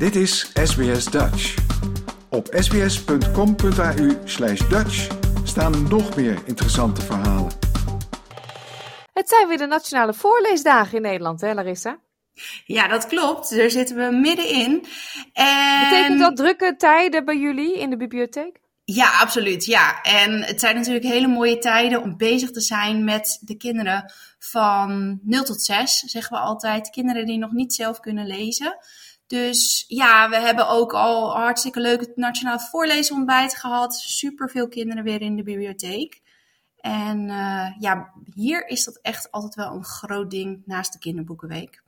Dit is SBS Dutch. Op sbs.com.au slash Dutch staan nog meer interessante verhalen. Het zijn weer de nationale voorleesdagen in Nederland, hè Larissa? Ja, dat klopt. Daar zitten we middenin. En... Betekent dat drukke tijden bij jullie in de bibliotheek? Ja, absoluut. Ja. En het zijn natuurlijk hele mooie tijden om bezig te zijn met de kinderen van 0 tot 6, zeggen we altijd. Kinderen die nog niet zelf kunnen lezen. Dus ja, we hebben ook al hartstikke leuk het Nationaal Voorleesontbijt gehad. Super veel kinderen weer in de bibliotheek. En uh, ja, hier is dat echt altijd wel een groot ding naast de kinderboekenweek.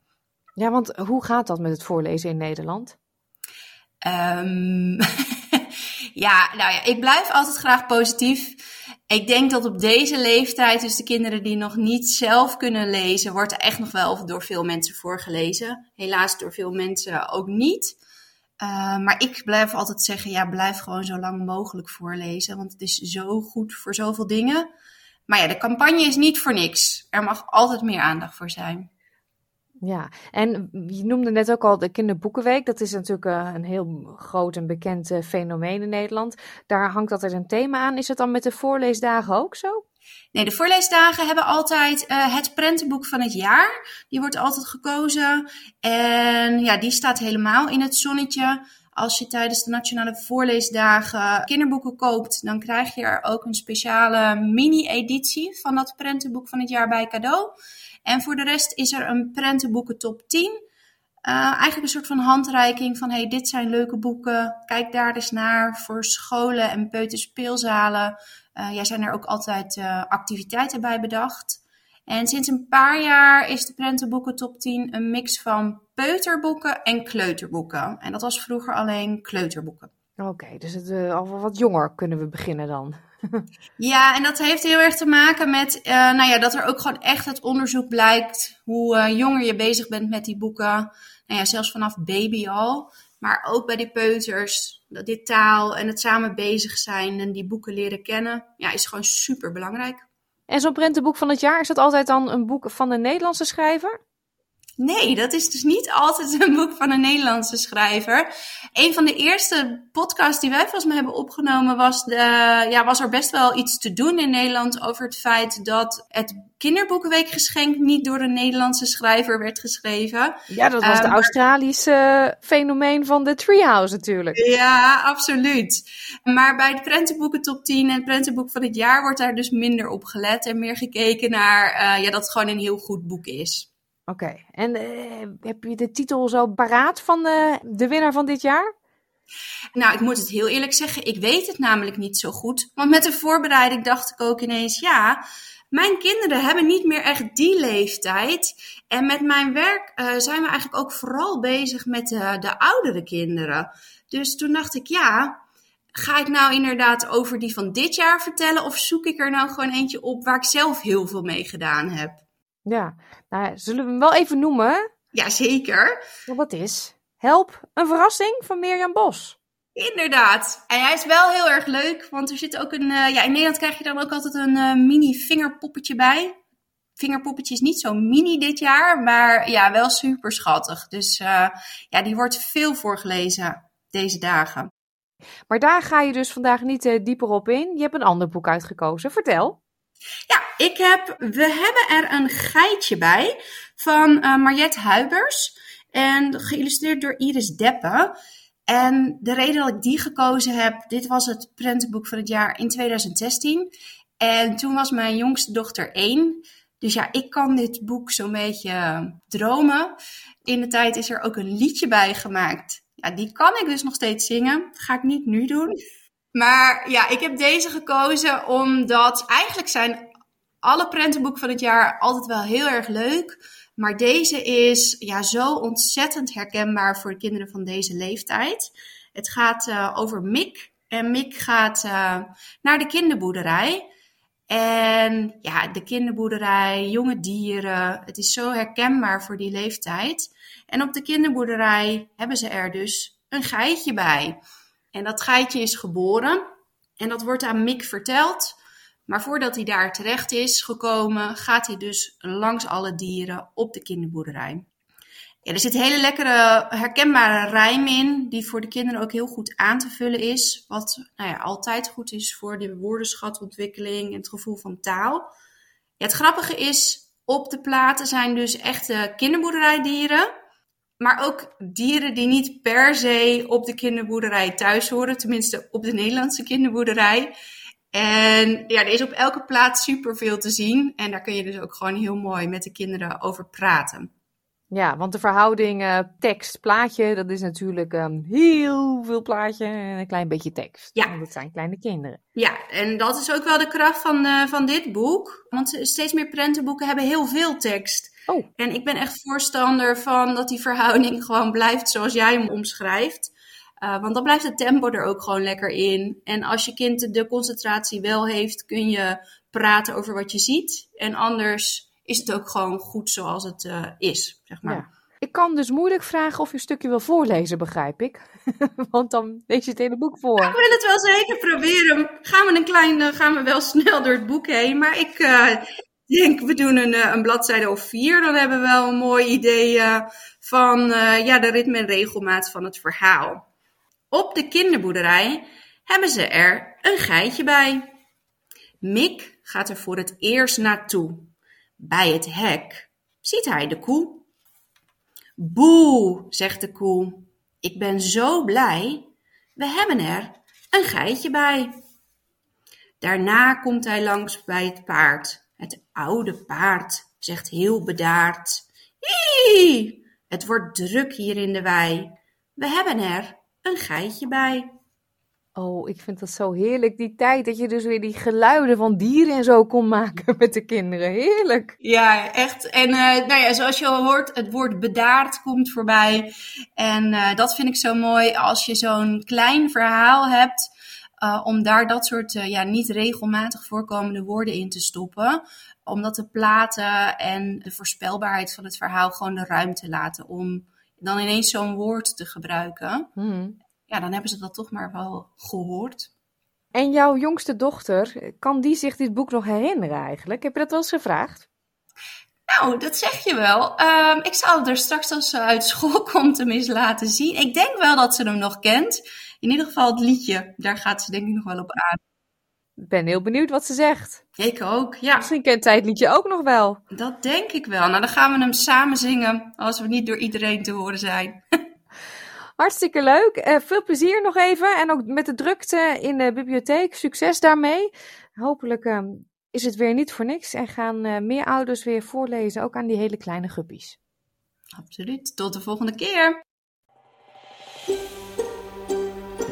Ja, want hoe gaat dat met het voorlezen in Nederland? Um, ja, nou ja, ik blijf altijd graag positief. Ik denk dat op deze leeftijd, dus de kinderen die nog niet zelf kunnen lezen, wordt er echt nog wel door veel mensen voorgelezen. Helaas door veel mensen ook niet. Uh, maar ik blijf altijd zeggen, ja, blijf gewoon zo lang mogelijk voorlezen. Want het is zo goed voor zoveel dingen. Maar ja, de campagne is niet voor niks. Er mag altijd meer aandacht voor zijn. Ja, en je noemde net ook al de Kinderboekenweek. Dat is natuurlijk uh, een heel groot en bekend uh, fenomeen in Nederland. Daar hangt altijd een thema aan. Is het dan met de voorleesdagen ook zo? Nee, de voorleesdagen hebben altijd uh, het prentenboek van het jaar. Die wordt altijd gekozen. En ja, die staat helemaal in het zonnetje. Als je tijdens de Nationale Voorleesdagen kinderboeken koopt, dan krijg je er ook een speciale mini-editie van dat prentenboek van het jaar bij cadeau. En voor de rest is er een prentenboeken top 10. Uh, eigenlijk een soort van handreiking van hey, dit zijn leuke boeken. Kijk daar eens naar voor scholen en peuterspeelzalen. Uh, ja, zijn er ook altijd uh, activiteiten bij bedacht. En sinds een paar jaar is de prentenboeken top 10 een mix van peuterboeken en kleuterboeken. En dat was vroeger alleen kleuterboeken. Oké, okay, dus het, al wat jonger kunnen we beginnen dan. Ja, en dat heeft heel erg te maken met uh, nou ja, dat er ook gewoon echt het onderzoek blijkt hoe uh, jonger je bezig bent met die boeken. Nou ja, zelfs vanaf baby al. Maar ook bij die peuters, dat dit taal en het samen bezig zijn en die boeken leren kennen, ja, is gewoon super belangrijk. En zo'n prentenboek van het jaar, is dat altijd dan een boek van een Nederlandse schrijver? Nee, dat is dus niet altijd een boek van een Nederlandse schrijver. Een van de eerste podcasts die wij volgens mij hebben opgenomen was, de, ja, was er best wel iets te doen in Nederland over het feit dat het kinderboekenweekgeschenk niet door een Nederlandse schrijver werd geschreven. Ja, dat was um, de Australische fenomeen van de Treehouse natuurlijk. Ja, absoluut. Maar bij de prentenboeken top 10 en het prentenboek van het jaar wordt daar dus minder op gelet en meer gekeken naar uh, ja, dat het gewoon een heel goed boek is. Oké, en uh, heb je de titel zo paraat van de, de winnaar van dit jaar? Nou, ik moet het heel eerlijk zeggen, ik weet het namelijk niet zo goed. Want met de voorbereiding dacht ik ook ineens, ja, mijn kinderen hebben niet meer echt die leeftijd. En met mijn werk uh, zijn we eigenlijk ook vooral bezig met de, de oudere kinderen. Dus toen dacht ik, ja, ga ik nou inderdaad over die van dit jaar vertellen? Of zoek ik er nou gewoon eentje op waar ik zelf heel veel mee gedaan heb? Ja, nou, zullen we hem wel even noemen? Jazeker. Wat is Help, een verrassing van Mirjam Bos. Inderdaad. En hij is wel heel erg leuk, want er zit ook een. Uh, ja, in Nederland krijg je dan ook altijd een uh, mini vingerpoppetje bij. Vingerpoppetje is niet zo mini dit jaar, maar ja, wel super schattig. Dus uh, ja, die wordt veel voorgelezen deze dagen. Maar daar ga je dus vandaag niet dieper op in. Je hebt een ander boek uitgekozen. Vertel. Ja, ik heb, we hebben er een geitje bij van uh, Mariette Huibers. En geïllustreerd door Iris Deppe. En de reden dat ik die gekozen heb, dit was het prentenboek van het jaar in 2016. En toen was mijn jongste dochter één. Dus ja, ik kan dit boek zo'n beetje dromen. In de tijd is er ook een liedje bij gemaakt. Ja, die kan ik dus nog steeds zingen. Dat ga ik niet nu doen. Maar ja, ik heb deze gekozen omdat eigenlijk zijn alle prentenboeken van het jaar altijd wel heel erg leuk. Maar deze is ja, zo ontzettend herkenbaar voor de kinderen van deze leeftijd. Het gaat uh, over Mick. En Mick gaat uh, naar de kinderboerderij. En ja, de kinderboerderij, jonge dieren. Het is zo herkenbaar voor die leeftijd. En op de kinderboerderij hebben ze er dus een geitje bij. En dat geitje is geboren. En dat wordt aan Mick verteld. Maar voordat hij daar terecht is gekomen, gaat hij dus langs alle dieren op de kinderboerderij. Er zit hele lekkere herkenbare rijm in, die voor de kinderen ook heel goed aan te vullen is. Wat nou ja, altijd goed is voor de woordenschatontwikkeling en het gevoel van taal. Het grappige is, op de platen zijn dus echte kinderboerderijdieren. Maar ook dieren die niet per se op de kinderboerderij thuis horen. Tenminste, op de Nederlandse kinderboerderij. En ja, er is op elke plaats superveel te zien. En daar kun je dus ook gewoon heel mooi met de kinderen over praten. Ja, want de verhouding uh, tekst-plaatje, dat is natuurlijk um, heel veel plaatje en een klein beetje tekst. Ja. Want het zijn kleine kinderen. Ja, en dat is ook wel de kracht van, uh, van dit boek. Want steeds meer prentenboeken hebben heel veel tekst. Oh. En ik ben echt voorstander van dat die verhouding gewoon blijft zoals jij hem omschrijft. Uh, want dan blijft het tempo er ook gewoon lekker in. En als je kind de concentratie wel heeft, kun je praten over wat je ziet. En anders is het ook gewoon goed zoals het uh, is, zeg maar. Ja. Ik kan dus moeilijk vragen of je een stukje wil voorlezen, begrijp ik. Want dan lees je het hele boek voor. ik wil het wel zeker proberen. Gaan we een klein, gaan we wel snel door het boek heen. Maar ik uh, denk, we doen een, een bladzijde of vier. Dan hebben we wel een mooi idee van ja, de ritme en regelmaat van het verhaal. Op de kinderboerderij hebben ze er een geitje bij. Mick gaat er voor het eerst naartoe. Bij het hek ziet hij de koe. Boe, zegt de koe, ik ben zo blij. We hebben er een geitje bij. Daarna komt hij langs bij het paard. Het oude paard zegt heel bedaard. Hie, het wordt druk hier in de wei. We hebben er een geitje bij. Oh, ik vind dat zo heerlijk, die tijd dat je dus weer die geluiden van dieren en zo kon maken met de kinderen. Heerlijk. Ja, echt. En uh, nou ja, zoals je al hoort, het woord bedaard komt voorbij. En uh, dat vind ik zo mooi als je zo'n klein verhaal hebt, uh, om daar dat soort ja, niet regelmatig voorkomende woorden in te stoppen. Omdat de platen en de voorspelbaarheid van het verhaal gewoon de ruimte laten om dan ineens zo'n woord te gebruiken. Hmm ja, dan hebben ze dat toch maar wel gehoord. En jouw jongste dochter, kan die zich dit boek nog herinneren eigenlijk? Heb je dat wel eens gevraagd? Nou, dat zeg je wel. Um, ik zal het er straks als ze uit school komt hem eens laten zien. Ik denk wel dat ze hem nog kent. In ieder geval het liedje, daar gaat ze denk ik nog wel op aan. Ik ben heel benieuwd wat ze zegt. Ik ook, ja. Misschien kent zij het liedje ook nog wel. Dat denk ik wel. Nou, dan gaan we hem samen zingen als we niet door iedereen te horen zijn. Hartstikke leuk. Uh, veel plezier nog even. En ook met de drukte in de bibliotheek. Succes daarmee. Hopelijk uh, is het weer niet voor niks. En gaan uh, meer ouders weer voorlezen. Ook aan die hele kleine guppies. Absoluut. Tot de volgende keer.